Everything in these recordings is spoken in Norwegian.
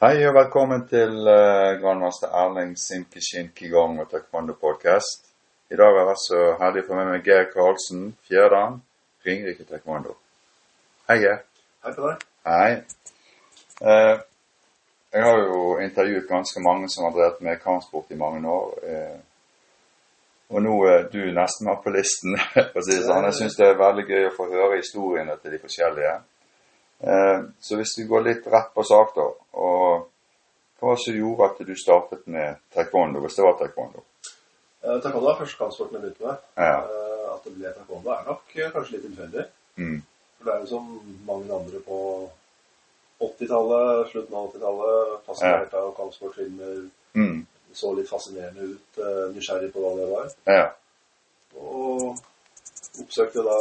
Hei og velkommen til uh, grandmaster Erling Simkishin Kigong og Taekwondo Podcast. I dag er jeg så heldig å få med meg Geir Karlsen, Fjerdan, Ringerike Taekwondo. Hei, Geir. Hei på deg. Hei. Uh, jeg har jo intervjuet ganske mange som har drevet med kampsport i mange år. Uh, og nå er du nesten med på listen, for å si det sånn. Jeg syns det er veldig gøy å få høre historiene til de forskjellige. Eh, så hvis vi går litt rett på sak, da. og Hva var det som gjorde at du startet med taekwondo, hvis det var taekwondo? Eh, taekwondo var første kampsporten jeg begynte med. Ja. Eh, at det ble taekwondo er nok eh, kanskje litt tilfeldig. Mm. For det er jo som mange andre på 80-tallet, slutten av 80-tallet, fascinert av kampsportfilmer. Mm. Så litt fascinerende ut, nysgjerrig på hva det var. Ja. Og oppsøkte da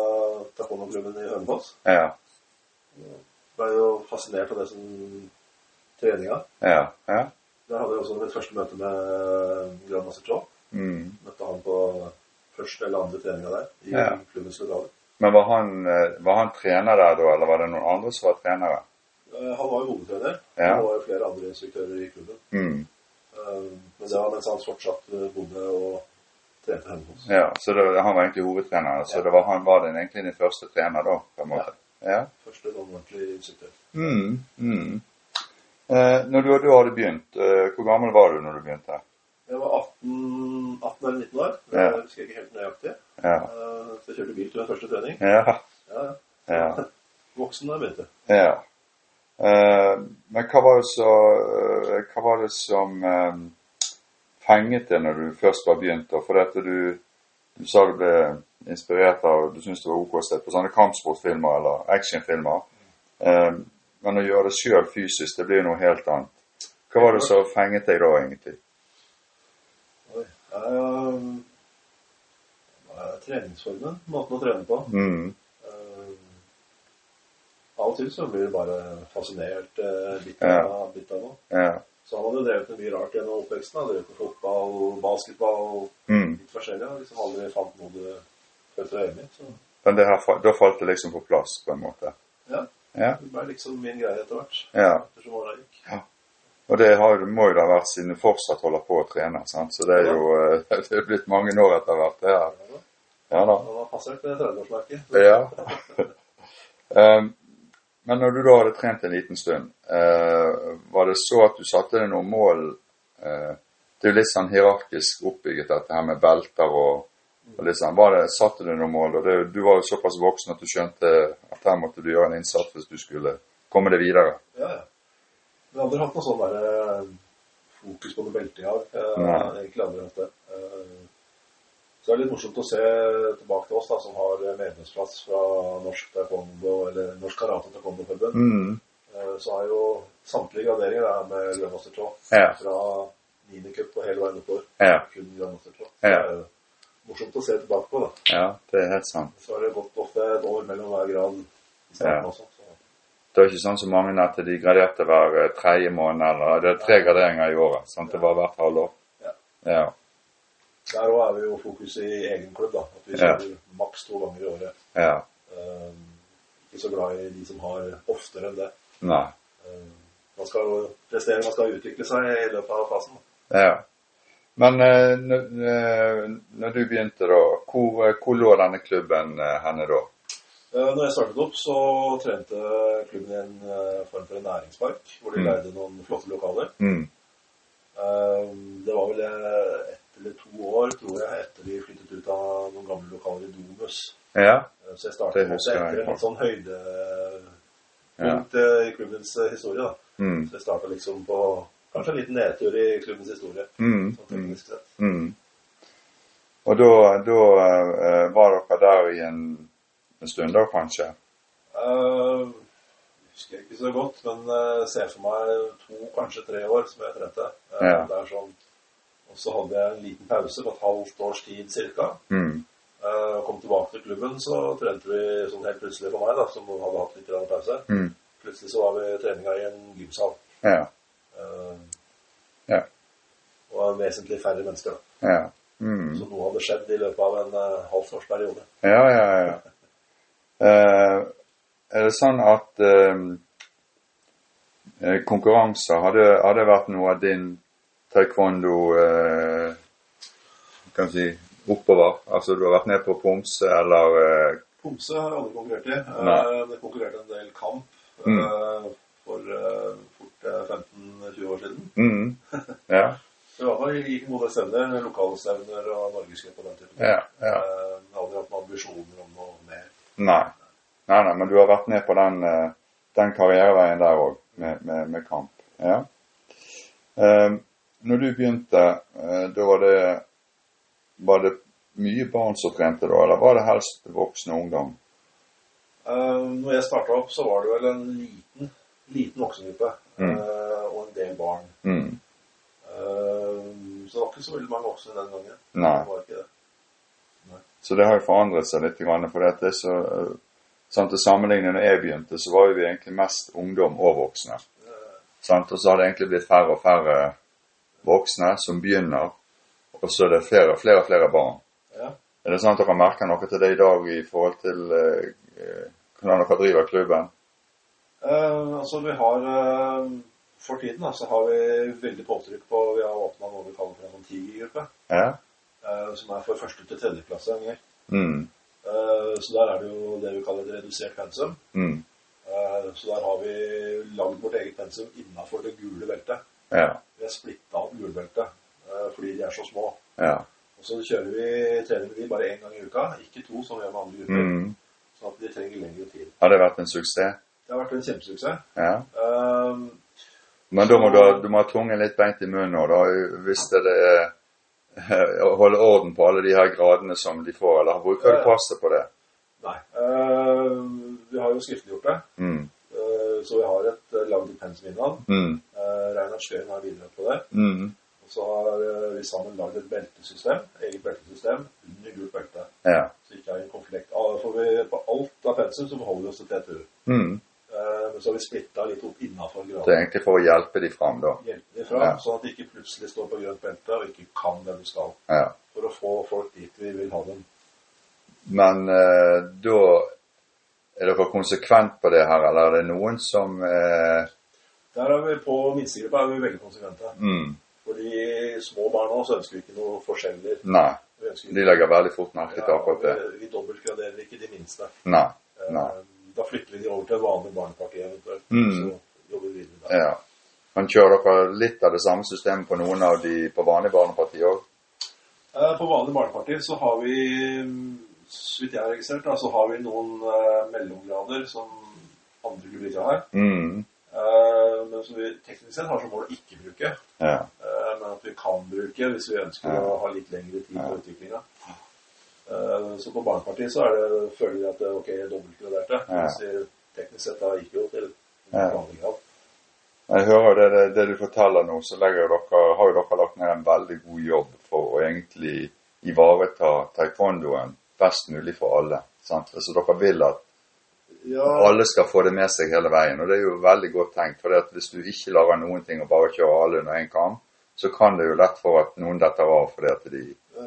taekwondo-klubben i Hønefoss. Ja. Ble jo fascinert av det som treninga. Ja. Ja. Der hadde jeg også mitt første møte med Grandmaster Troll. Mm. Møtte han på første eller andre treninga der, i Ja. klubbens lokaler. Men var han, eh, var han trener der da, eller var det noen andre som var trenere? Eh, Han var jo hovedtrener. Ja. Det var jo flere andre instruktører i klubben. Mm. Eh, Men det var mens han fortsatt eh, bodde og trente hjemme hos. Ja, så det, han var egentlig hovedtrener, så Ja. det var, han var den, egentlig din første trener da, på en måte? Ja. Første sånn ordentlig instruktør. Mm. Mm. Eh, når du, du hadde begynt, eh, hvor gammel var du når du begynte? Jeg var 18, 18 eller 19 år. Ja. Jeg husker ikke helt nøyaktig. Ja. Eh, Så jeg kjørte bil til min første trening. Ja. Ja, ja. Ja. Voksen da jeg begynte. ja. Eh, men hva var det, så, eh, hva var det som eh, fenget deg når du først var begynt? For dette du, du sa du ble inspirert av Du syns det var OK å se på sånne kampsportfilmer eller actionfilmer. Eh, men å gjøre det sjøl fysisk, det blir noe helt annet. Hva var det som fenget deg da, egentlig? Oi. Eh, treningsformen, måten å trene på. Mm. Um, Av og til så blir du bare fascinert uh, litt Ja. av, litt av noe. Ja. Så har man jo drevet med mye rart gjennom oppveksten. Har Drevet med fotball, basketball, Mm. litt forskjellig. Har Liksom aldri fant noe du følte deg hjemme i. Så Men det her, da falt det liksom på plass, på en måte. ja, Ja. det ble liksom min greie etter hvert. ja. Ettersom åra gikk. Ja. Og det har, må jo da vært siden du fortsatt holder på å trene. sant? Så det er jo eh, det er blitt mange år etter hvert. det her. Ja da. Det har passert det 30-årsmerket. Ja. um, men når du da hadde trent en liten stund, eh, var det så at du satte deg noen mål eh, Det er jo litt sånn hierarkisk oppbygget, dette her med belter og, og litt sånn. Var det, satte du noen mål? og det, Du var jo såpass voksen at du skjønte at her måtte du gjøre en innsats hvis du skulle komme deg videre. Ja, ja. Men jeg har aldri hatt noe sånn der, eh, fokus på noe belte Jeg Nei. har egentlig aldri hatt det. Det er litt morsomt å se tilbake til oss da, som har medlemsplass fra Norsk Taekwondo, eller Norsk Karate Taekwondo-forbund. Mm. Eh, Så har jo samtlige graderinger der med Grandmaster 2 Ja. fra minicup og hele veien oppover. Ja. Kun Grandmaster 2. Ja. Morsomt å se tilbake på. da. ja, det er helt sant. Så har det gått ofte et år mellom hver grad i Ja. også. Så. Det er ikke sånn som mange at de graderte hver eh, tredje måned, eller det er tre graderinger i året. sant? Det var hvert halvår. Ja. Ja. Der òg er vi jo fokus i egen klubb. da. At vi Ja. kjører maks to ganger i året. Ja. Eh, ikke så glad i de som har oftere enn det. Nei. Eh, man skal jo prestere, man skal utvikle seg i løpet av fasen. Ja. Men eh, eh, når du begynte, da, hvor, eh, hvor lå denne klubben henne da? Når jeg startet opp, så trente klubben i en form for en næringspark, hvor de Mm. leide noen flotte lokaler. Mm. Eh, det var vel eller to år, tror jeg, etter vi flyttet ut av noen gamle lokaler i Domus. Ja. Eh, Så jeg startet også etter en litt sånn høydepunkt ja. i klubbens eh, historie. da. Mm. Så jeg startet liksom på kanskje en liten nedtur i klubbens historie, Mm. sånn Mm. teknisk sett. Mm. Og da, da uh, var dere der i en, en stund, da kanskje? Uh, husker jeg ikke så godt, men uh, ser for meg to, kanskje tre år som jeg trente. Uh, Ja. det er sånn, og så hadde jeg en liten pause på et halvt års tid cirka. Mm. Uh, kom tilbake til klubben, så trente vi sånn helt plutselig for meg, da, som hadde hatt litt pause. Mm. Plutselig så var vi treninga i en gymsal. Ja. Uh, Ja. Og vesentlig færre mennesker. da. Ja. Mm. Så noe hadde skjedd i løpet av en uh, halvt Ja, ja, ja. Uh, er det sånn at eh, eh, konkurranser, har det, har det vært noe av din taekwondo eh, kan si, oppover? Altså du har vært ned på Pomse eller eh, Pomse har jeg aldri konkurrert i. Eh, Det konkurrerte en del kamp Mm. eh, for eh, fort eh, 15-20 år siden. mm, Ja. I hvert fall gikk gode stevner, lokalstevner og norgescup og den typen. ja, ja. Eh, Jeg har aldri hatt noen ambisjoner om noe mer. Nei. nei, nei, men du har vært ned på den, eh, den karriereveien der òg, med, med, med kamp. Ja. Eh, når du begynte, eh, da var det, var det mye barn som trente da, eller var det helst voksne og ungdom? Uh, når jeg starta opp, så var det vel en liten, liten voksengruppe Mm. uh, og en del barn. Mm. Uh, så det var ikke så veldig mange voksne den gangen. Nei. Det var ikke det. Så det har jo forandret seg litt. For det er så, sant, Til sammenligning når jeg begynte, så var jo vi egentlig mest ungdom og voksne. Sant? Og så har det egentlig blitt færre og færre voksne som begynner, og så er det flere og flere, flere barn. ja. Er det sånn at dere merker noe til det i dag i forhold til eh, hvordan dere driver klubben? Eh, altså vi har eh, For tiden da, så har vi veldig påtrykk på Vi har åpna noe vi kaller for en tigergruppe. Ja? eh, som er for første til tredje klasse. Mm. Eh, så der er det jo det vi kaller et redusert pensum. Mm. Eh, så der har vi lagd vårt eget pensum innafor det gule beltet. Ja. Vi har splitta opp gulbeltet eh, fordi de er så små. Ja. Og så kjører vi trener vi bare én gang i uka, ikke to som vi gjør med andre grupper. Mm. Sånn at de trenger lengre tid. Har det vært en suksess? Det har vært en kjempesuksess. Ja. Um, Men da må du, du må ha tungen litt beint i munnen nå, da, hvis det er eh, å holde orden på alle de her gradene som de får, eller bruker du passet på det? nei. Uh, vi har jo skriftliggjort det, Mm. Eh, så vi har et uh, lagd et pensum innan. Mm. Uh, Reinhard Skøyen har bidratt på det. Mm. Og så har eh, vi sammen lagd et beltesystem, eget beltesystem under gult belte. Ja. Så ikke er en konflikt. Ah, For vi, på alt av pensum så beholder vi oss til TTU. Mm. Eh, men så har vi splitta litt opp innafor Det er egentlig for å hjelpe de fram, da. Hjelpe dem fram, Ja. sånn at de ikke plutselig står på grønt belte og ikke kan det de skal. Ja. For å få folk dit vi vil ha dem. Men eh, da er dere konsekvent på det her, eller er det noen som eh, Der er vi på minstegruppa er vi veldig konsekvente. mm, Fordi små barn også så ønsker vi ikke noe forskjeller. Nei. De legger veldig fort merke til akkurat det. vi, vi dobbeltgraderer ikke de minste. Nei. Eh, Nei. Da flytter vi de over til en vanlig barnepakke eventuelt. Mm. Så jobber vi videre der. Ja. Men kjører dere litt av det samme systemet på noen av de på vanlig barneparti òg? Eh, På vanlig barneparti så har vi, mm, så vidt jeg har registrert, da, så har vi noen uh, mellomgrader som andre klubber ikke har. Mm. Uh, men som vi teknisk sett har som mål å ikke bruke. Ja. Uh, men at vi kan bruke hvis vi ønsker Ja. å ha litt lengre tid Ja. på utviklinga. Eh, så på barnepartiet så er det, føler vi at det ok dobbeltgraderte. Ja. Mens teknisk sett da gikk jo til Ja. vanlig grad. Jeg hører det, det, det du forteller nå, så dere, har jo dere lagt ned en veldig god jobb for å egentlig ivareta taekwondoen best mulig for alle. Sant? Så dere vil at Ja, alle skal få det med seg hele veien. Og det er jo veldig godt tenkt. For hvis du ikke lager noen ting og bare kjører alle under én kam, så kan det jo lett for at noen detter av fordi de,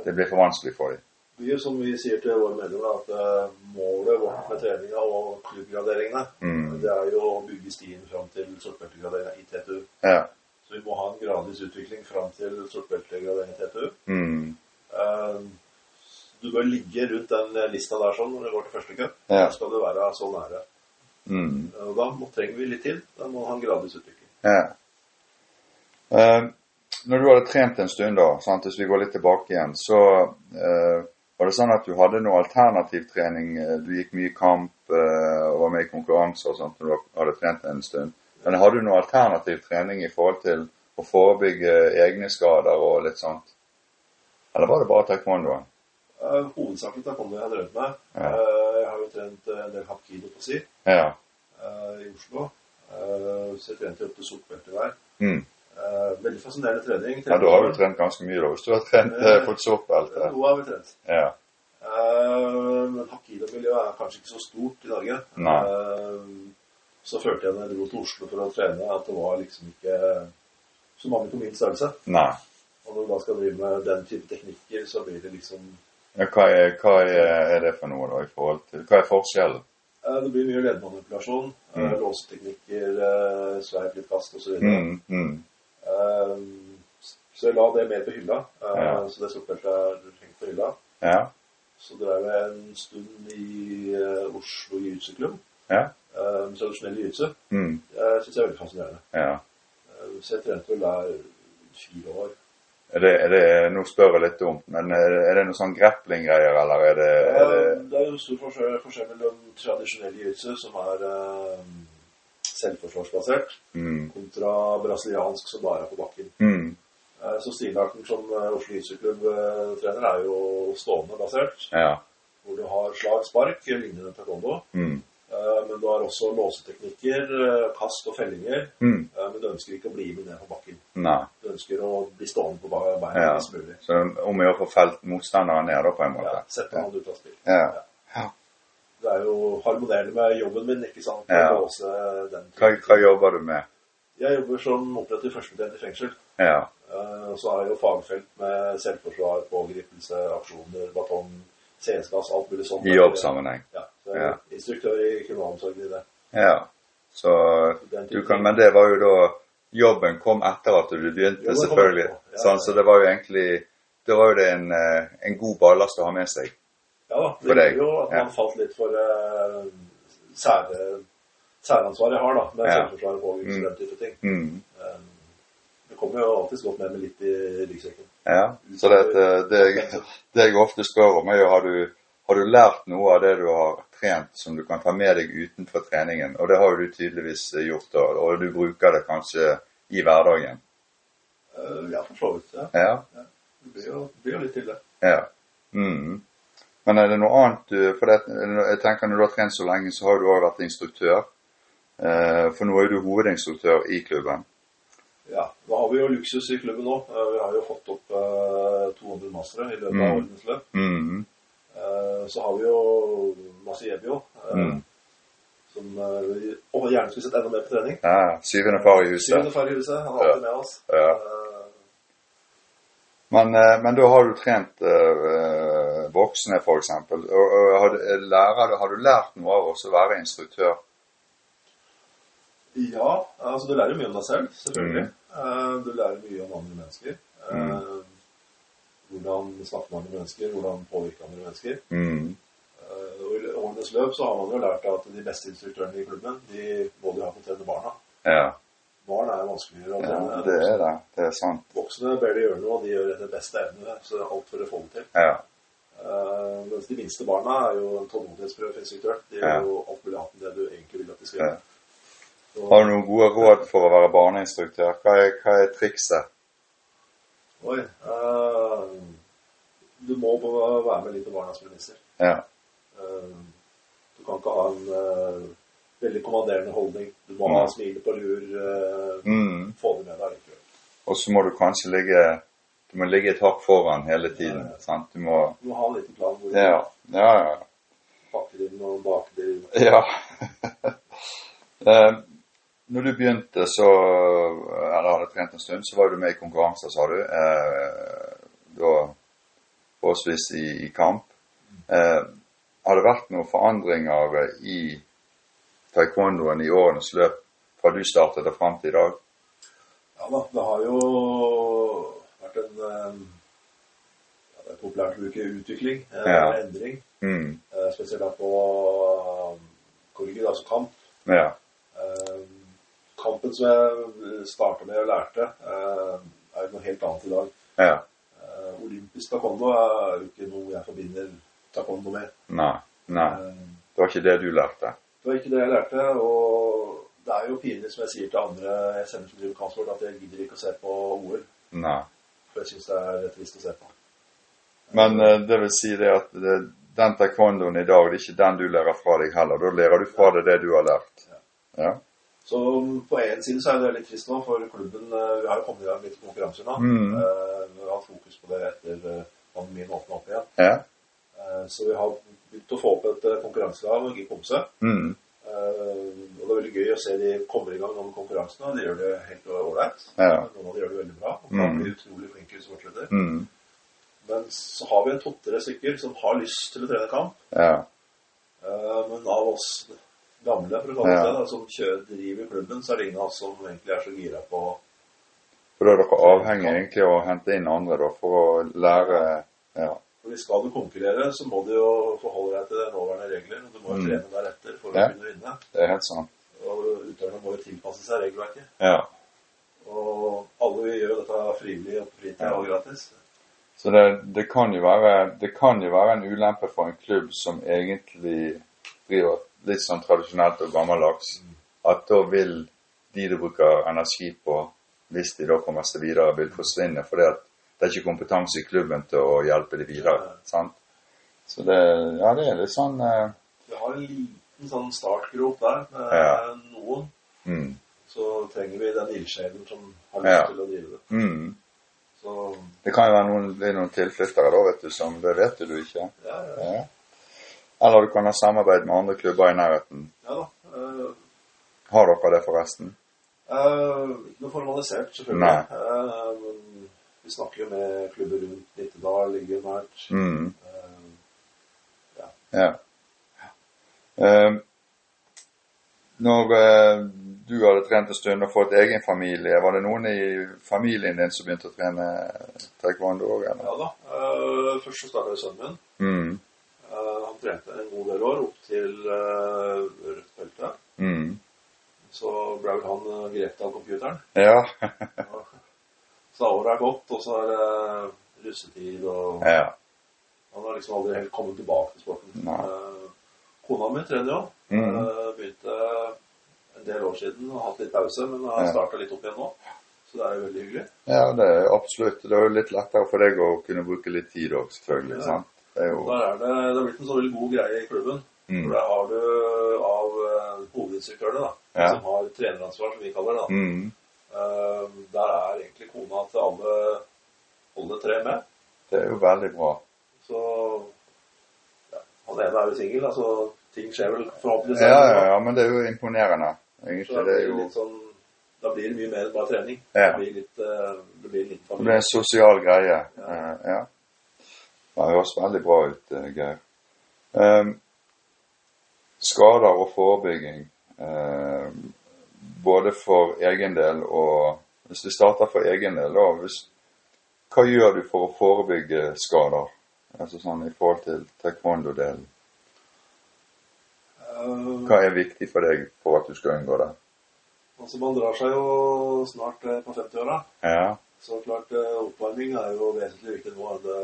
det blir for vanskelig for dem. vi gjør som vi sier til våre medlemmer, at eh, målet vårt med treninga og klubbgraderingene, Mm. det er jo å bygge stien fram til sortbeltegraderinga i TTU. Ja. Så vi må ha en gradvis utvikling fram til sortbeltegraderinga i TTU. Mm. Eh, Du bør ligge rundt den lista der sånn når du går til første cup. Ja. Da skal du være så nære. Mm. Og da må, trenger vi litt til. Da må ha en gradvis utvikle. Ja. Uh, når du hadde trent en stund, da, sant, hvis vi går litt tilbake igjen, så uh, var det sånn at du hadde noe alternativ trening. eh, Du gikk mye kamp uh, og var med i konkurranser og sånt når du hadde trent en stund. Men hadde du noe alternativ trening i forhold til å forebygge egne skader og litt sånt? Eller var det bare taekwondoen? Eh, Hovedsakelig taekwondo jeg har drevet med. Eh, Jeg har jo trent eh, en del hapkido på si Ja. i Oslo. Så jeg trente opp til sortbelte hver. Mm. Veldig fascinerende trening. ja. Da har du trent ganske mye, da. Hvis du har trent uh, fått sortbelte. Noe har vi trent. Ja. Men hapkido-miljøet er kanskje ikke så stort i Norge. Nei. Så følte jeg når jeg dro til Oslo for å trene, at det var liksom ikke så mange på min størrelse. Nei. Og når du da skal drive med den type teknikker, så blir det liksom Ja, hva, er, hva er, er det for noe, da, i forhold til Hva er forskjellen? Eh, Det blir mye leddmanipulasjon. eh, Mm. låseteknikker, sveip litt kast osv. Mm, mm. Eh, Så jeg la det med på hylla. Ja. Så det stoppefeltet er hengt på hylla. Ja. Så drev jeg en stund i Oslo jiu-jitsu-klubb. Ja. Eh, Tradisjonell jiu-jitsu. Mm. Jeg syns jeg er veldig fascinerende. ja. Så jeg trente vel der fire år. Er det, er det, nå spør jeg litt dumt, men er det, er det noe sånn grappling-greier, eller er det, er det Eh, Det er jo stor forskjell, forskjell mellom tradisjonell jiu-jitsu, som er eh, selvforsvarsbasert, mm, kontra brasiliansk, som bare er på bakken. mm, Eh, Så stilarten som eh, Oslo jiu-jitsu-klubb eh, trener, er jo stående basert, Ja. hvor du har slag, spark, lignende taekwondo. Mm, Eh, Men du har også låseteknikker, eh, kast og fellinger. mm, eh, Men du ønsker ikke å bli med ned på bakken. nei. Du ønsker å bli stående på beina Ja. mest mulig. Så om å gjøre å få felt motstanderen ned, da, på en måte. Ja, Sette han ut av spill. Ja. Ja. Det er jo harmonerende med jobben min, ikke sant? Ja. Hva, hva jobber du med? Jeg jobber som operativ førstebetjent i fengsel. Ja. Eh, så har jeg jo fagfelt med selvforsvar, pågripelse, aksjoner, batong, CS-gass, alt mulig sånt. I jobbsammenheng. Ja. Så er Ja. instruktør i kriminalomsorgen i det. Ja. Så du kan, men det var jo da Jobben kom etter at du begynte, Jobben selvfølgelig. ja. Sånn, så det var jo egentlig Da var jo det en, eh, en god ballast å ha med seg. Ja da, det gjorde jo at man falt litt for uh, sære, særansvaret jeg har da, med Ja. selvforsvaret på den type ting. Mm. Eh, Det kommer jo alltid godt med med litt i ryggsekken. Ja. Så det, det, det, jeg- det jeg ofte spør om, er jo har du, har du lært noe av det du har trent som du kan ta med deg utenfor treningen? Og det har jo du tydeligvis eh, gjort, og, og du bruker det kanskje i hverdagen. Eh, Ja, for så vidt. Ja. Ja. Det blir jo, blir jo litt til det. Ja. Mm. Men er det noe annet du For det, jeg tenker når du har trent så lenge, så har du også vært instruktør. Eh, for nå er du hovedinstruktør i klubben. Ja, da har vi jo luksus i klubben nå. Eh, Vi har jo fått opp eh, 200 mastere i løpet Mm. av årenes løp. Mm. Eh, Så har vi jo Masiebio, eh, Mm. som eh, vi gjerne skulle sett enda mer på trening. Ja, syvende far i huset. Syvende far i huset, han er alltid med oss. Ja. Eh, Men, eh, men da har du trent øh, voksne, f.eks. Og, og har, lærer, har du lært noe av å være instruktør? Ja, altså du lærer jo mye om deg selv, selvfølgelig. Mm. Eh, Du lærer mye om andre mennesker. Mm. Hvordan snakke med andre mennesker, hvordan påvirke andre mennesker. Mm. Eh, Og i årenes løp så har man jo lært at de beste instruktørene i klubben, de må de ha på trene barna. Ja. Barn er vanskeligere å ja, det er det. Det er sant. Voksne ber de gjøre noe, og de gjør etter beste evne, så det er alt for å få det til. Ja. Mens de minste barna er jo en tålmodighetsprøve for instruktør. De gjør Ja. jo alt mulig annet enn det du egentlig vil at de skal gjøre. Så- Har du noen gode råd for å være barneinstruktør? Hva er, hva er trikset? Oi. uh, du må bare være med litt på barnas premisser. Ja. Uh, du kan ikke ha en uh, veldig kommanderende holdning. Du må ha smilet på lur. Mm. få det med deg likevel. Og så må du kanskje ligge Du må ligge et hakk foran hele tiden. Ja. Sant? Du må Du må ha en liten plan hvor du Ja. Ja, ja. pakker inn og baker inn. ja. Når du begynte, så Eller hadde trent en stund, så var du med i konkurranser, sa du. Eh, da årsvis i, i kamp. Eh, har det vært noen forandringer i taekwondoen i årenes løp fra du startet og fram til i dag? Ja da, det har jo vært en eh, ja, Det er populært å bruke utvikling, eh, Ja. endring. Mm. eh, Spesielt da på korrigid, altså kamp. Ja. Eh, Kampen som jeg starta med og lærte, eh, er noe helt annet i dag. Ja. Eh, Olympisk taekwondo er jo ikke noe jeg forbinder taekwondo med. Nei. Nei. Eh, Det var ikke det du lærte. Det var ikke det jeg lærte, og det er jo pinlig, som jeg sier til andre jeg sender som driver kampsport, at jeg gidder ikke å se på OL. Nei. For jeg syns det er rett trist å se på. Men eh, det vil si det at det, den taekwondoen i dag, det er ikke den du lærer fra deg heller. Da lærer du fra deg det du har lært. Ja. Ja. Så på en side så er det litt trist nå, for klubben eh, Vi har jo kommet i gang litt konkurranser nå. Mm. Eh, Vi har hatt fokus på det etter eh, pandemien åpna opp igjen. Ja. Så vi har begynt å få opp et konkurranselag i Komse. Mm. Og det er veldig gøy å se de kommer i gang med konkurransene. De gjør det helt ålreit. Ja. Noen av de gjør det veldig bra. Og kan Mm. bli utrolig flinke de fortsetter. Mm. Men så har vi en to-tre stykker som har lyst til å trene kamp. Ja. Men av oss gamle, for å kalle det Ja. det, som kjører, driver klubben, så er det ingen av oss som egentlig er så gira på For da er dere avhengig egentlig av å hente inn andre da, for å lære Ja. For hvis skal du konkurrere, så må du jo forholde deg til de nåværende regler. og Du må jo Mm. trene deretter for Ja. å kunne vinne. Det er helt sant. Og utøverne må jo tilpasse seg regelverket. Ja. Og alle gjør jo dette frivillig og på fritida Ja. og gratis. Så det, det, kan jo være, det kan jo være en ulempe for en klubb som egentlig driver litt sånn tradisjonelt og gammeldags, at da vil de du bruker energi på, hvis de da kommer seg videre, vil forsvinne. For det er ikke kompetanse i klubben til å hjelpe de videre. Sant? Så det, ja, det er litt sånn eh, Vi har en liten sånn startgrop der. Med Ja. noen mm, så trenger vi den ildsjelen som har lyst Ja. til å drive det. mm. Så Det kan jo være noen, noen tilflyttere da, vet du, som Det vet du ikke. ja, ja, Ja. Eller du kan ha samarbeid med andre klubber i nærheten. ja da. Uh, Har dere det, forresten? Uh, ikke noe formalisert, selvfølgelig. Eh, vi snakker jo med klubber rundt Nittedal, ligger nært. Mm. Eh, Ja. Eh, når eh, du hadde trent en stund og fått egen familie, var det noen i familien din som begynte å trene taekwondo òg, eller? ja da. Eh, først så starta sønnen min. Mm. Eh, trente en god del år opp til uh, rødt belte. Mm. Så ble vel han uh, grepet av computeren. Ja. Så året er gått, og så er det russetid, og ja. han har liksom aldri helt kommet tilbake til sporten. Eh, kona mi trener jo. Mm. Eh, begynte en del år siden og hatt litt pause, men har Ja. starta litt opp igjen nå. Så det er jo veldig hyggelig. ja, det er absolutt. Det er jo litt lettere for deg å kunne bruke litt tid òg, selvfølgelig. Ja. sant? Det er jo der er det, det har blitt en så veldig god greie i klubben. Mm. For der har du av uh, hovedinstruktørene, da, Ja. som har treneransvar, som vi kaller det. da. mm. Uh, der er egentlig kona til alle, alle tre med. Det er jo veldig bra. Så ja, Han ene er jo singel, altså ting skjer vel forhåpentligvis. Ja, ja, ja, men det er jo imponerende. Egentlig, da det blir jo sånn, da blir det mye mer enn bare trening. Ja. Det blir litt, uh, det blir litt Det blir en sosial greie. Ja. Eh, ja. Det høres veldig bra ut, eh, Geir. Um, skader og forebygging, eh, både for egen del og Hvis vi starter for egen del, da, hvis, hva gjør du for å forebygge skader? Altså sånn i forhold til taekwondo-delen. Eh, Hva er viktig for deg for at du skal unngå det? altså Man drar seg jo snart eh, på 50-åra. Ja. Så klart eh, oppvarming er jo vesentlig viktig nå enn det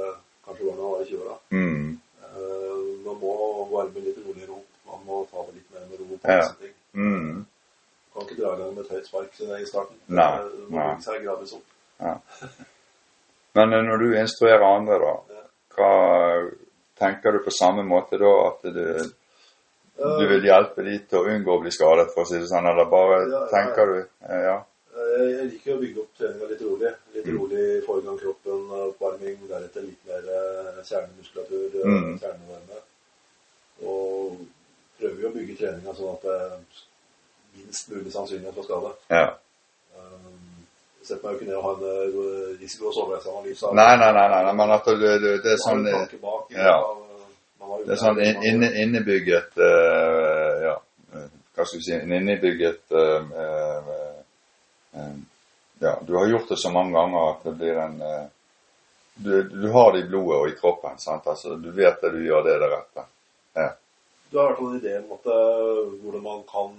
kanskje går var i 20-åra. Mm. Eh, man må varme litt roligere opp. Man må ta det litt mer med ro. på Ja. ting. Mm. Kan ikke dra i gang med et høyt spark i starten. Nei, Det må bygge seg gradvis opp. Men eh, når du instruerer andre, da, hva tenker du på samme måte da at du, du vil hjelpe de til å unngå å bli skadet, for å si det sånn, eller bare Ja, ja, ja. tenker du eh, Ja. Eh, Jeg liker å bygge opp treninga litt rolig. Litt Mm. rolig få i gang kroppen, oppvarming, deretter litt mer eh, kjernemuskulatur, eh, Mm. kjernevarme. Og prøver jo å bygge treninga sånn at det er minst mulig sannsynlighet for skade. ja. Um, Setter meg jo ikke ned og har en risiko- og sårbarhetsanalyse. Nei, nei, nei, nei, men at du, du, det er sånn bak, ja. av- Det er sånn inne, innebygget uh, Ja, hva skal vi si En innebygget uh, uh, Ja, du har gjort det så mange ganger at det blir en eh, du, du har det i blodet og i kroppen. sant? Altså, Du vet det du gjør, det er det rette. Ja. Du har i hvert fall en idé om at, eh, hvordan man kan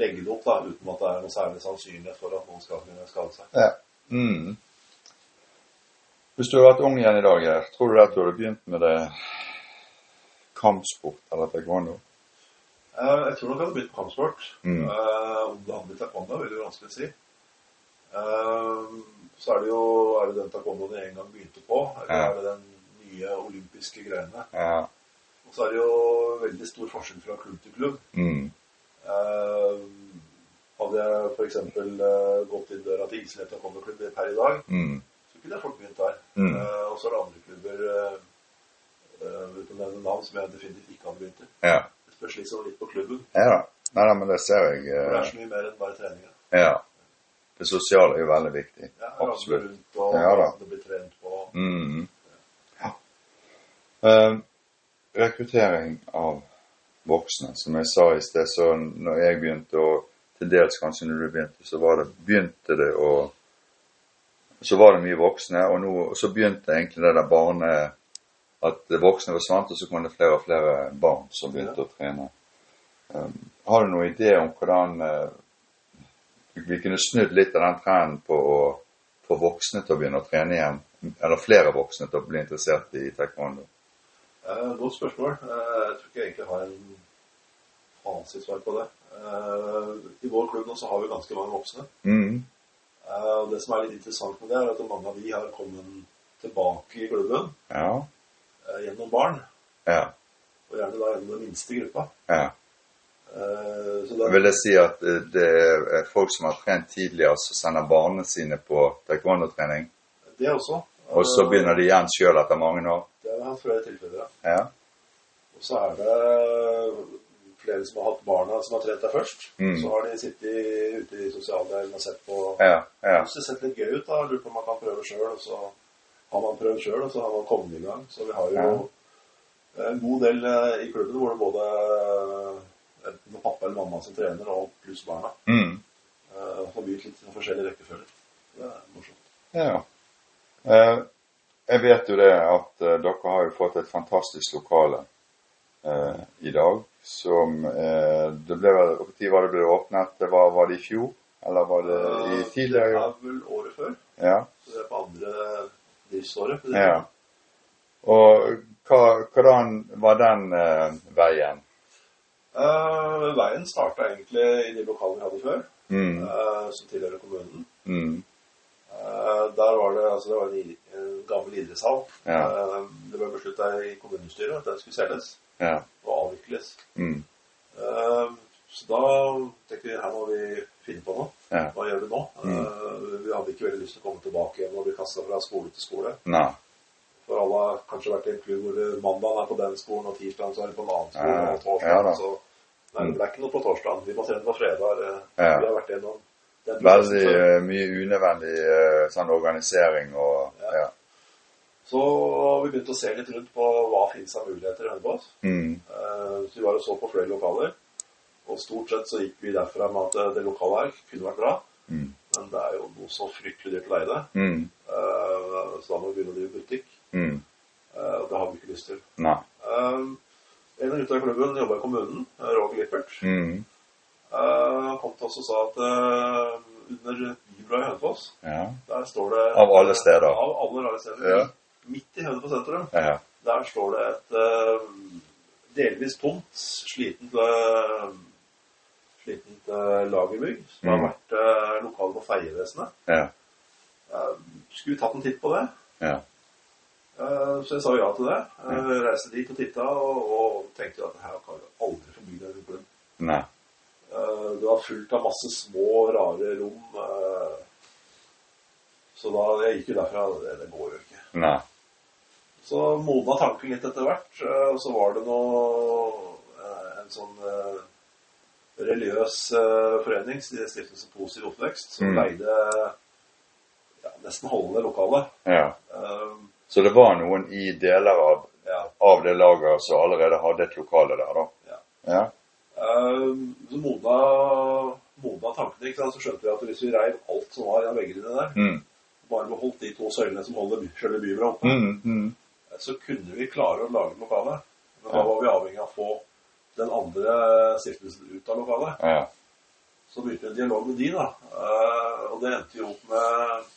legge det opp da, uten at det er noe særlig sannsynlighet for at noen skal kunne skade seg. Ja. Mm. Hvis du hadde vært ung igjen i dag, her tror du at du hadde begynt med det kampsport eller taekwondo? Eh, Jeg tror nok jeg hadde begynt på kampsport. Mm. Eh, Om det hadde blitt taekwondo, vil jeg vanskelig si. Eh, Så er det jo er det den taekwondoen jeg en gang begynte på, eller Ja. er det den nye olympiske greiene? Ja. Og så er det jo veldig stor forskjell fra klubb til klubb. Mm. Hadde jeg f.eks. gått inn døra til Iselett taekwondo-klubb per i dag, Mm. så kunne jeg fort begynt der. Mm. Og så er det andre klubber uten å nevne navn som jeg definitivt ikke hadde begynt i. Ja. Det spørs liksom litt på klubben. ja da. Nei da, men det ser jeg. For det eh, er så mye mer enn bare treninga. Ja. Det sosiale er jo veldig viktig. Ja, Absolutt. rundt og Ja da. det blir trent på. Mm. Ja. Uh, rekruttering av voksne. Som jeg sa i sted, så når jeg begynte, å til dels kanskje når du begynte, så var det, begynte det å Så var det mye voksne, og, nå, og så begynte egentlig det der barne... At voksne forsvant, og så kom det flere og flere barn som begynte å trene. Um, har du noen idé om hvordan uh, vi kunne snudd litt av den trenden på å få voksne til å begynne å trene igjen? Eller flere voksne til å bli interessert i taekwondo? Uh, godt spørsmål. Uh, jeg tror ikke jeg egentlig har en fasitsvar på det. I vår klubb nå så har vi ganske mange voksne. Mm. Det som er litt interessant med det, er at mange av de har kommet tilbake i klubben Ja. Eh, gjennom barn. Ja. Og gjerne da gjennom den minste gruppa. ja. Eh, så da, Vil det si at eh, det er folk som har trent tidligere, som sender barna sine på taekwondo-trening, det også. og så begynner de igjen sjøl etter mange år? Det har hatt flere tilfeller. Ja. Og så er det flere som har hatt barna som har trent der først. Mm. Så har de sittet ute i sosialdelen og sett på Ja. ja. Det ser litt gøy ut, da, lurer på om man kan prøve sjøl, og så har man prøvd sjøl, og så har man kommet i gang. Så vi har jo en god del eh, i klubben hvor det både eh, enten pappa eller mamma som trener, og pluss barna. Mm. Uh, har begynt litt forskjellige rekkefølger. Det er morsomt. ja. Eh, jeg vet jo det at eh, dere har jo fått et fantastisk lokale eh, i dag. Som eh, det ble Når var det ble åpnet? Det var, var det i fjor? Eller var det i Eh, tidligere Det er vel året før. Ja. Så det er på driftsåret. ja. Og hva, hvordan var den eh, veien? Eh, veien starta egentlig i de lokalene vi hadde før, Mm. eh, som tilhører kommunen. Mm. Eh, der var det, altså det var en, en gammel idrettshall. Ja. Eh, det ble beslutta i kommunestyret at den skulle selges Ja. og avvikles. Mm. Så da tenkte vi her må vi finne på noe. Ja. Hva gjør vi nå? Eh, vi hadde ikke veldig lyst til å komme tilbake igjen og bli kasta fra skole til skole. Nei. For alle har kanskje vært i en klubb hvor mandag er på den skolen, og tirsdag så er det på en annen skole, Ja, og torsdag ja så Nei, det ble ikke noe på torsdag. Vi må trene på fredag. Vi har vært gjennom Veldig eh, mye unødvendig eh, sånn organisering og Ja. Så vi begynte å se litt rundt på hva finnes av muligheter i Hønefoss. Mm. Så vi var og så på flere lokaler. Og stort sett så gikk vi derfra med at eh, det lokale her kunne vært bra. Mm. Men det er jo noe så fryktelig dyrt å leie det. Mm. Uh, Så da må vi begynne å drive butikk. Mm. Uh, Og det har vi ikke lyst til. Nei. Uh, En av gutta i klubben jobba i kommunen, Roger Lippert. Mm. Uh, kom til oss og sa at under Bybra i Hønefoss, Ja. der står det Av alle steder. Av alle rare steder. Ja. Midt i Hønefoss sentrum. Ja. Der står det et delvis tomt, slitent, uh, slitent eh, lagerbygg som Mm. har vært uh, lokal på Feievesenet. Ja. Uh, skulle tatt en titt på det? Ja. Uh, så jeg sa ja til det. Uh, reiste dit og titta og, og tenkte at her kan vi aldri forbi den klubben. Nei. Det var fullt av masse små, rare rom. så da jeg gikk jo derfra. Det, det går jo ikke. Nei. Så modna tanken litt etter hvert. Og så var det noe En sånn religiøs eh, forening, Stiftelsen Positiv oppvekst, som Mm. leide ja, nesten halve lokalet. Ja. Um, Så det var noen i deler av, ja. av det laget som allerede hadde et lokale der, da? Ja. Ja. Eh, så modna, modna tankene, ikke sant? Så skjønte vi at hvis vi reiv alt som var av veggene der, Mm. bare beholdt de to søylene som holder selve byen, oppe, Mm. Mm. så kunne vi klare å lage lokale. Men da var vi avhengig av å få den andre stiftelsen ut av lokalet. Ja. Så begynte vi en dialog med de, da. Eh, og det endte jo opp med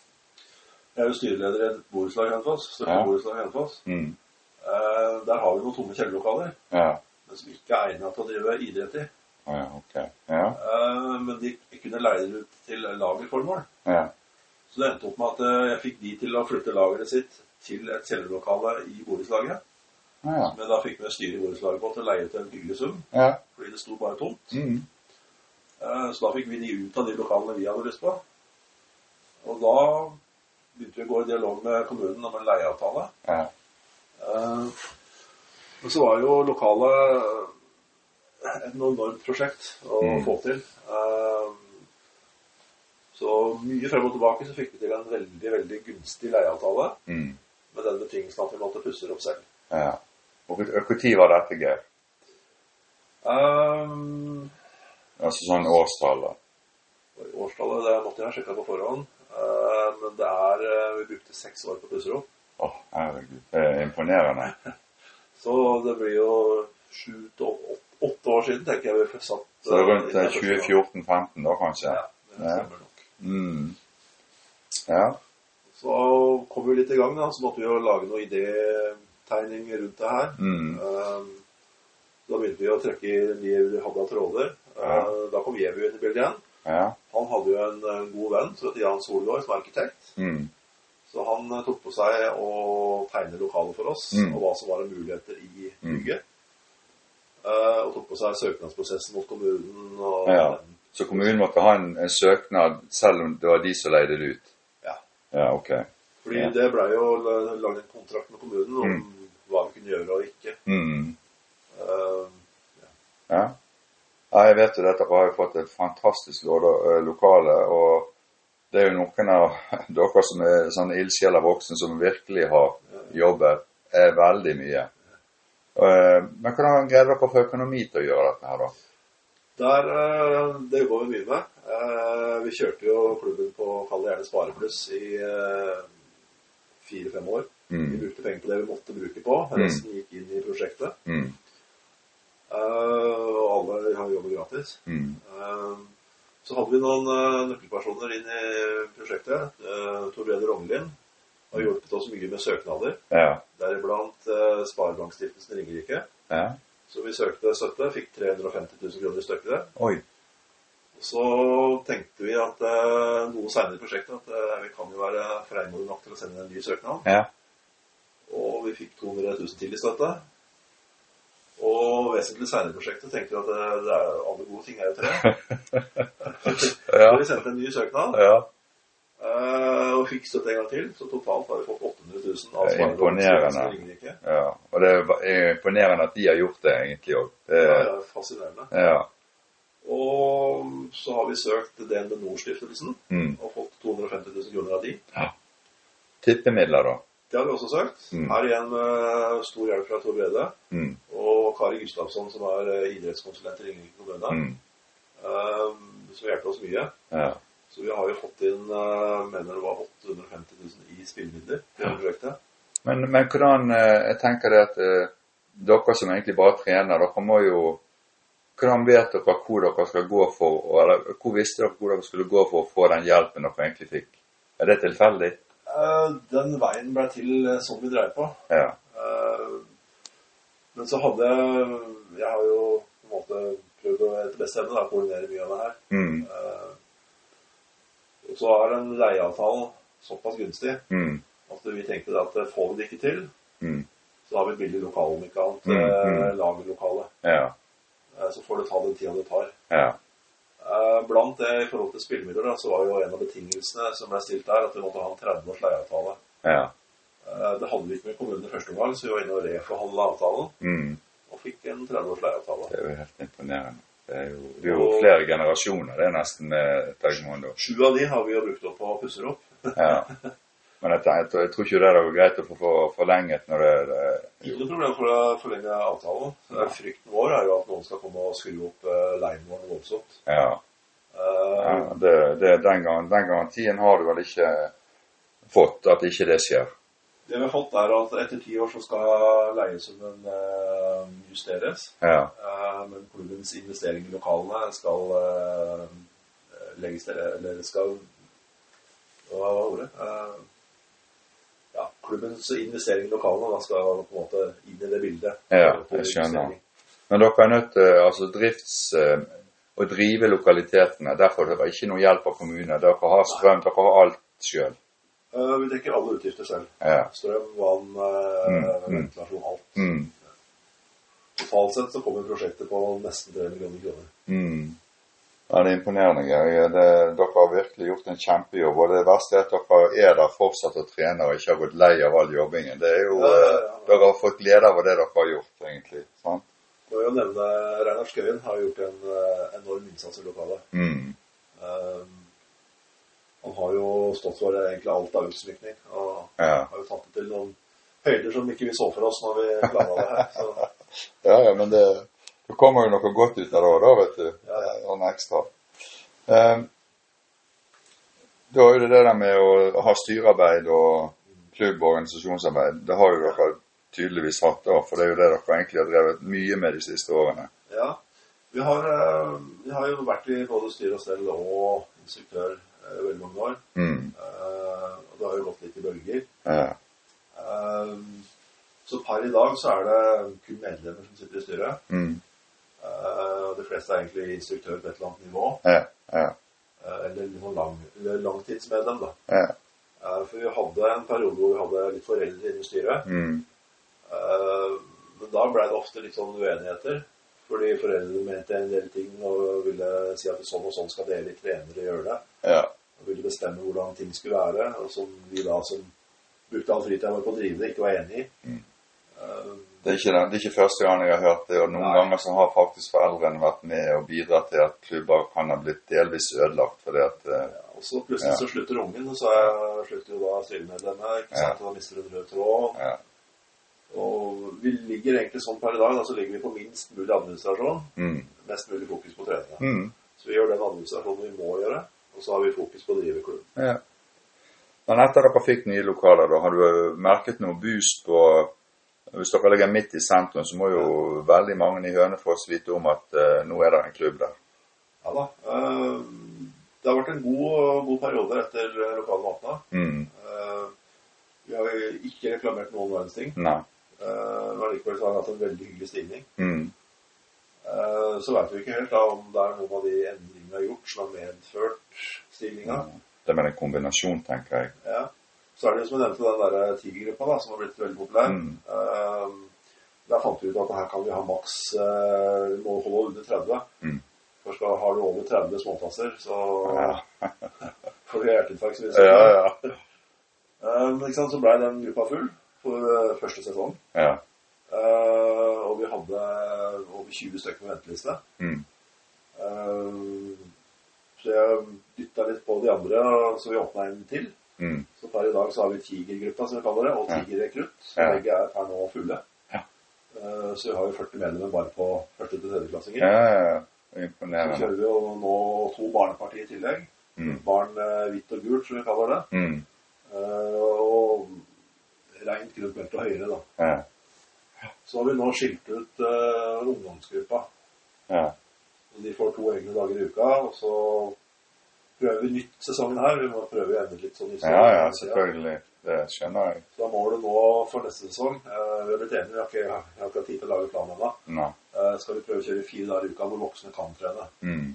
Jeg er jo styreleder i et borettslag i Hønefoss. Ja. borettslag. Mm. Eh, der har vi noen tomme kjellerlokaler, Ja. men som ikke er egnet til å drive idrett i. Ja, okay. Ja. Eh, men de kunne leie det ut til lagerformål. Ja. Så det endte opp med at jeg fikk de til å flytte lageret sitt til et kjellerlokale i borettslaget. Ja. Men da fikk vi styret i borettslaget på til å leie til en hyggelig sum, Ja. fordi det sto bare tomt. Mm. Eh, Så da fikk vi de ut av de lokalene vi hadde lyst på. Og da begynte vi å gå i dialog med kommunen om en leieavtale. Ja. Eh, så var jo lokalet et enormt prosjekt å Mm. få til. Eh, Så mye frem og tilbake så fikk vi til en veldig, veldig gunstig leieavtale Mm. med den betingelsen at vi måtte pusse det opp selv. ja. Når var dette, Geir? Um, Altså sånn årstall, da. årstallet det måtte jeg ha sjekka på forhånd. Uh, men det er uh, Vi brukte seks år på å oh, herregud. Det er imponerende. Så det blir jo sju til åtte, år siden, tenker jeg vi satt Så det er rundt eh, eh, 2014-15 da, kanskje? Ja, det stemmer nok. Mm. Ja. Så kom vi litt i gang, da. Så måtte vi jo lage noe idétegning rundt det her. Mm. Uh, Da begynte vi å trekke i de vi hadde av tråder. Eh, Da kom Jevu inn i bildet igjen. Ja. Han hadde jo en eh, god venn som het Jan Solgaard, som er arkitekt. Mm. Så han eh, tok på seg å tegne lokalet for oss, Mm. og hva som var av muligheter i bygget. Uh, og tok på seg søknadsprosessen mot kommunen. og Ja. Så kommunen måtte ha en, en søknad selv om det var de som leide det ut? Ja. Ja, ok. Fordi Ja. det blei jo la- lagd en kontrakt med kommunen om hva vi kunne gjøre og ikke. Mm. Uh, Ja. ja, jeg vet jo dette har jo fått et fantastisk eh, lokale, og det er jo noen av dere som er sånne ildsjeler voksne som virkelig har jobbet er veldig mye. Eh, Men hvordan greide dere å få økonomi til å gjøre dette her, da? Der, eh, Det jobba vi mye med. Vi kjørte jo klubben på kall det gjerne Sparepluss i fire-fem år. Vi Mm. brukte penger på det vi måtte bruke på. Resten gikk inn i prosjektet. Mm. Uh, Og alle har jobbet gratis. Mm. Eh, Så hadde vi noen uh, nøkkelpersoner inn i prosjektet. Uh, Tor Brede Rognlien har hjulpet oss mye med søknader. Ja. Deriblant Sparebankstiftelsen Ringerike. ja. Så vi søkte støtte, fikk 350 000 kroner i. Oi. Så tenkte vi at noe senere i prosjektet at vi kan jo være freimodige nok til å sende en ny søknad. Ja. Og vi fikk 200 000 til i støtte. Og vesentlig seinere i prosjektet tenkte vi at det, det er, alle gode ting er jo tre. Ja. Så vi sendte en ny søknad ja. Uh, og fikk støtte en gang til. Så totalt har vi fått 800 000 av Det er imponerende. Ja. Og det er imponerende at de har gjort det, egentlig òg. Ja, det er fascinerende. Ja. Og så har vi søkt DNB Nord-stiftelsen Mm. og fått 250 000 kroner av de. Tippemidler, da. Det har vi også søkt. Mm. Her igjen med stor hjelp fra Tor Brede Mm. og Kari Gustavsson, som er eh, idrettskonsulent i Ringerike kommune, Mm. eh, som hjelper oss mye. Ja. Så vi har jo fått inn uh, mener det var 850 000 i spillemidler i Ja. prosjektet. Men, men hvordan eh, Jeg tenker det at eh, dere som egentlig bare trener, dere må jo Hvordan vet dere hvor dere skal gå for Eller hvor visste dere hvor dere skulle gå for å få den hjelpen dere egentlig fikk? Er det tilfeldig? Eh, Den veien ble til sånn som vi dreier på. Ja. Eh, Men så hadde Jeg Jeg har jo på en måte prøvd å etter beste evne koordinere mye av det her. Mm. Og så er den leieavtalen såpass gunstig Mm. at vi tenkte at får vi det ikke til, Mm. så har vi et billig lokale om ikke annet. Mm, mm. Lagerlokale. Ja. Så får det ta den tida det tar. Ja. Eh, Blant det i forhold til spillemidler, så var jo en av betingelsene som ble stilt der, at vi måtte ha en 30 års leieavtale. Ja. Eh, Det hadde vi ikke med kommunen i første omgang, så vi var inne og reforhandla avtalen Mm. og fikk en 30 års leieavtale. Det er jo helt imponerende. Det er jo, det er jo flere generasjoner, det er nesten med Tegmondo. Sju av de har vi jo brukt opp og pusser opp. Ja. Men jeg, jeg, jeg tror ikke det er greit å få forlenget når det, det Ikke noe problem for å forlenge avtalen. Ja. Frykten vår er jo at noen skal komme og skru opp eh, leien vår voldsomt. Ja. Uh, ja det, det, den, gang, den garantien har du vel ikke fått, at ikke det skjer. Det vi har fått, er at etter ti år så skal leiesummen eh, justeres. Ja. Uh, Men klubbens investering i lokalene skal uh, legges til Eller skal Hva var ordet? Eh, klubbens investering i lokalene skal på en måte inn i det bildet. Ja, jeg skjønner. Men dere er nødt til altså drifts... eh, å drive lokalitetene. Derfor er var ikke noe hjelp av kommunen. Dere har strøm, dere har alt sjøl. Eh, Vi dekker alle utgifter selv. Ja. Strøm, vann, eh, Mm, mm. ventilasjon, alt. Mm. Totalt sett så kommer prosjektet på nesten 3 millioner kroner. Mm. Ja, det er imponerende. Geir. Det, dere har virkelig gjort en kjempejobb. Og det verste er at dere er der fortsatt og trener og ikke har gått lei av all jobbingen. Det er jo, Ja, ja, ja. eh, Dere har fått glede av det dere har gjort, egentlig. sant? Må jo nevne Reinar Skøyen har gjort en eh, enorm innsats i lokalet. Mm. Um, han har jo stått for egentlig alt av utsmykning. Og har jo tatt det til noen høyder som ikke vi så for oss når vi planla det her. Så ja, ja, men det, Da kommer jo noe godt ut av det òg, da, vet du. Ja, ja. Sånn ekstra. Um, da er det det der med å ha styrearbeid og klubb- og organisasjonsarbeid. Det har jo dere tydeligvis hatt, da, for det er jo det dere egentlig har drevet mye med de siste årene. Ja. Vi har, eh, vi har jo vært i både styre og stell og instruktør i veldig mange år. Mm. Uh, og det har jo gått litt i bølger. Ja. Uh, så per i dag så er det kun medlemmer som sitter i styret. Mm. Eh, og de fleste er egentlig instruktør på et eller annet nivå. Ja. Ja. Uh, eller liksom lang, langtidsmedlem, da. Ja. Uh, for vi hadde en periode hvor vi hadde litt foreldre inne i styret. Mm. Men da ble det ofte litt sånn uenigheter. Fordi foreldrene mente en del ting og ville si at sånn og sånn skal dere trenere gjøre det. ja. Og ville bestemme hvordan ting skulle være. Og som vi da som brukte all fritida vår på å drive det, ikke var enig i. Mm. Det er, ikke, den- det er ikke første gang jeg har hørt det, og noen Nei. ganger så har faktisk foreldrene vært med og bidratt til at klubber kan ha blitt delvis ødelagt fordi at eh, ja, og så plutselig Ja. så slutter ungen, og så er- slutter jo da styremedlemmet. Ikke sant? Og da mister du en rød tråd. Ja. Og vi ligger egentlig sånn per i dag, da så ligger vi på minst mulig administrasjon. mm. Mest mulig fokus på treninga. Mm. Så vi gjør den administrasjonen vi må gjøre, og så har vi fokus på å drive klubben. Ja. Men etter dere fikk nye lokaler, da, har du merket noe boost på Hvis dere ligger midt i sentrum, så må jo veldig mange i Hønefoss vite om at uh, nå er det en klubb der. Ja da. Uh, Det har vært en god, god periode etter lokalene åpna. Mm. Uh, Vi har jo ikke reklamert noen verdens ting. Nei. Men likevel har vi hatt en veldig hyggelig stigning. Mm. Så vet vi ikke helt da om det er noen av de endringene vi har gjort som har medført stigninga. Det er vel en kombinasjon, tenker jeg. Så er det som jeg nevnte den der Tigergruppa som har blitt veldig populær. Mm. Uh, Der fant vi ut at her kan vi ha maks uh, må holde under 30. Mm. For skal, har du over 30 småtasser, så Ja, får du hjerteinfarkt. ja. ja. Men ikke sant, så ble den gruppa full for uh, første sesong. ja. Uh, og vi hadde over 20 stykker på venteliste. Mm. Uh, så jeg dytta litt på de andre, så vi åpna en til. Mm. Så per i dag så har vi Tigergruppa, som vi kaller det, og. Tigerrekrutt. Så Ja. begge er per nå fulle. Ja. Eh, så vi har jo 40 medlemmer bare på første til tredjeklassinger. ja, ja, ja. Så kjører vi jo nå to barneparti i tillegg. Mm. Barn eh, hvitt og gult, som vi kaller det. Mm. Eh, og rent grønt belte og høyere, da. Ja. Så har vi nå skilt ut ungdomsgruppa. Ja. Så de får to egne dager i uka, og så prøver vi nytt sesongen her. Vi må prøve å endre litt sånn i ja, ja, selvfølgelig. Det skjønner jeg. Så da målet nå for neste sesong eh, Vi har blitt enige, vi har ikke, jeg har ikke hatt tid til å lage plan ennå. Nei. Eh, skal vi prøve å kjøre fire dager i uka hvor voksne kan trene. Mm.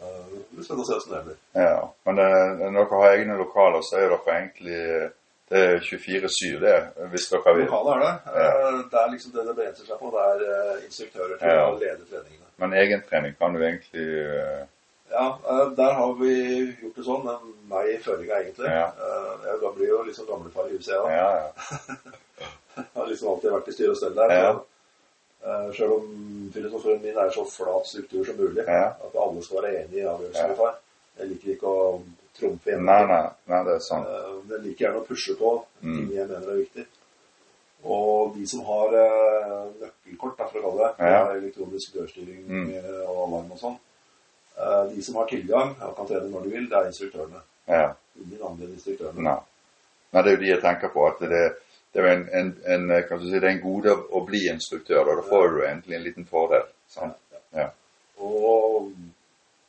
Eh, det blir spennende å se hvordan det blir. Ja. Men det, når dere har egne lokaler, så er dere egentlig Det er 24-7, det, hvis dere vil. Lokalet er det. Ja. det er liksom det det begrenser seg på. Det er instruktører til Ja. å lede treningene. Men egen trening kan du egentlig Ja, eh, der har vi gjort det sånn. Men meg i føringa, egentlig. Ja. Eh, jeg blir jo liksom gamlefar i huset, jeg Ja, òg. ja. Har liksom alltid vært i styre og stell der. Ja. Sjøl eh, om filosofien min er så flat struktur som mulig. Ja. At alle skal være enige i avgjørelsen Ja. vi tar. Jeg liker ikke å trumfe gjennom. Nei, nei, nei, det er sant. Men jeg liker gjerne å pushe på Mm. jeg mener er viktig. Og de som har nøkkelkort, da, for å kalle det, Ja. elektronisk dørstyring Mm. og alarm og sånn, de som har tilgang og kan trene når de vil, det er instruktørene. Ja. Ingen andre enn instruktørene. Nei. Nei, det er jo de jeg tenker på. At det, det er en, en, en, kan du si, det er en gode å bli instruktør, og da får du egentlig en liten fordel. Sant? Ja. Og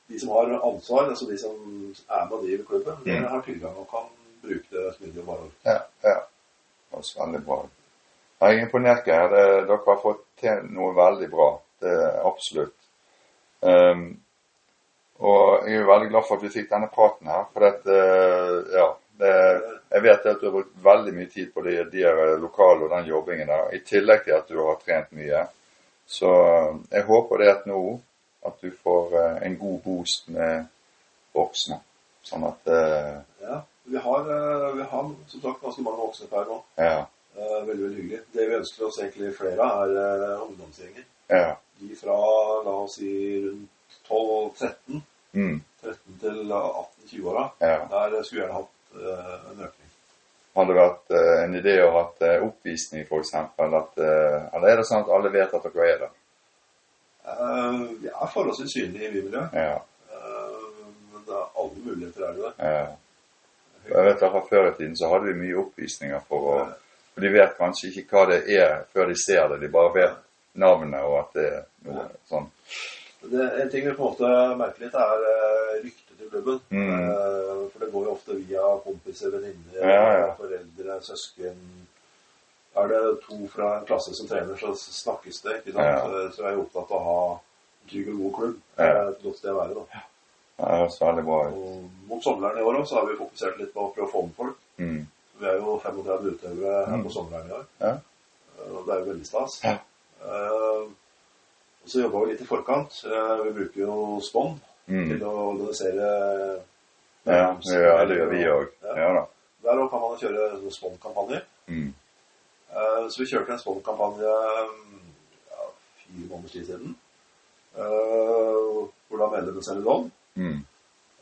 de som har ansvar, altså de som er med og driver klubben, de Mm. har tilgang og kan bruke det smidig og bare Ja, ja. Det høres veldig bra. Jeg er imponert, Geir. Dere har fått til noe veldig bra. Det er absolutt. Ehm, og jeg er veldig glad for at vi fikk denne praten her. For at, eh, ja, det, jeg vet at du har brukt veldig mye tid på de, de lokale og den jobbingen der. I tillegg til at du har trent mye. Så eh, jeg håper det at nå at du får eh, en god boost med voksne. Sånn at Ja. Vi har, vi har som sagt ganske mange voksne per nå. Ja. Veldig, veldig hyggelig. Det vi ønsker oss egentlig flere av, er ungdomsgjenger. Ja. De fra, la oss si, rundt 12-13, Mm. 13 til 18-20-åra. ja. Der skulle vi gjerne hatt uh, en økning. Har det vært uh, en idé å ha hatt uh, oppvisning, f.eks.? Uh, eller er det sånn at alle vet at dere er der? Uh, vi er forholdsvis synlige i bymiljøet. Ja. Eh, men det er alle muligheter er det der. ja. Jeg vet at Før i tiden så hadde vi mye oppvisninger for å For de vet kanskje ikke hva det er før de ser det. De bare vet navnet og at det er noe sånn. Det, en ting vi på en måte merker litt, er uh, ryktet til klubben. Mm. Eh, for det går jo ofte via kompiser, venninner, Ja, ja. foreldre, søsken. Er det to fra en klasse som trener, så snakkes det. ikke sant? Ja. Så, så jeg er opptatt av å ha en trygg og god klubb. Et godt sted å være. da. Det høres veldig bra ut. Og mot sommeren i år også, så har vi fokusert litt på å prøve å få med folk. Mm. Vi er jo 35 utøvere her Mm. på sommeren i år. Ja. Eh, Og det er jo veldig stas. Ja. Eh, og så jobba vi litt i forkant. Eh, vi bruker jo Spond Mm. til å organisere Ja, det gjør vi òg. Ja. Ja. Der òg kan man kjøre Spond-kampanje. Mm. Eh, Så vi kjørte en Spond-kampanje ja, fire måneders tid siden. Eh, Hvor da medlemmene selger lån. Mm.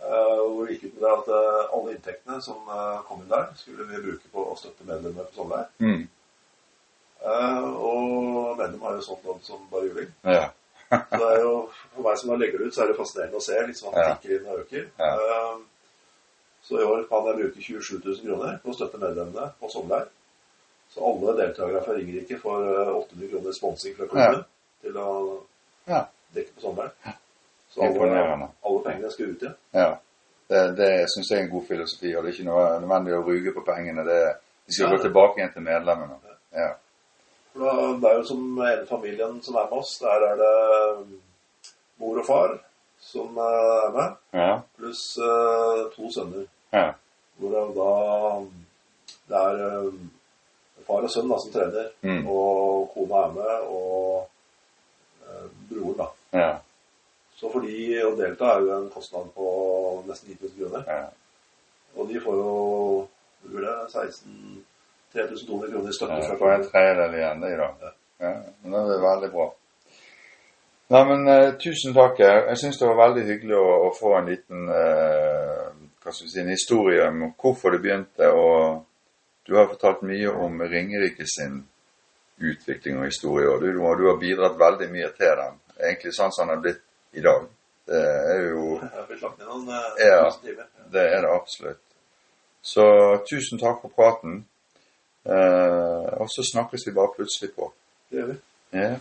Eh, Hvor det gikk ut med det at eh, alle inntektene som eh, kom inn der, skulle vi bruke på å støtte medlemmene på sommerleir. Mm. Eh, Og medlemmene har jo sånn navn som bare juling. Ja. Så det er jo, for meg som da legger det ut, så er det fascinerende å se liksom, at det Ja. tikker og øker. Ja. Eh, Så i år kan jeg bruke 27 000 kroner på å støtte medlemmene på sommerleir. Så alle deltakere fra Ringerike får eh, 800 kroner sponsing fra klubben til å Ja. dekke på sommeren. Så alle, alle pengene skal ut igjen. ja. Det, det syns jeg er en god filosofi, og det er ikke noe nødvendig å ruge på pengene. Det, de skal gå tilbake igjen til medlemmene. Ja. For det er jo som hele familien som er med oss. Der er det mor og far som er med, Ja. pluss eh, to sønner. Ja. Hvor det da det er eh, far og sønn da, som trener, Mm. og kona er med, og eh, broren, da. Ja. Så for de å delta er jo en kostnad på nesten 9000 kroner. ja. Og de får jo hvor blir 16 3200 kroner i støtte Ja, for en tredjedel igjen, det da. Ja, men det er veldig bra. Nei, men uh, tusen takk. Jeg syns det var veldig hyggelig å, å få en liten uh, hva skal vi si, en historie om hvorfor det begynte. Og du har fortalt mye om Ringerike sin utvikling og historie, og du, du har bidratt veldig mye til den. Egentlig sånn som den er blitt i dag. Det er jo eh, Ja. Det er det absolutt. Så tusen takk for praten. Eh, og så snakkes vi bare plutselig på. Det gjør vi. Ja.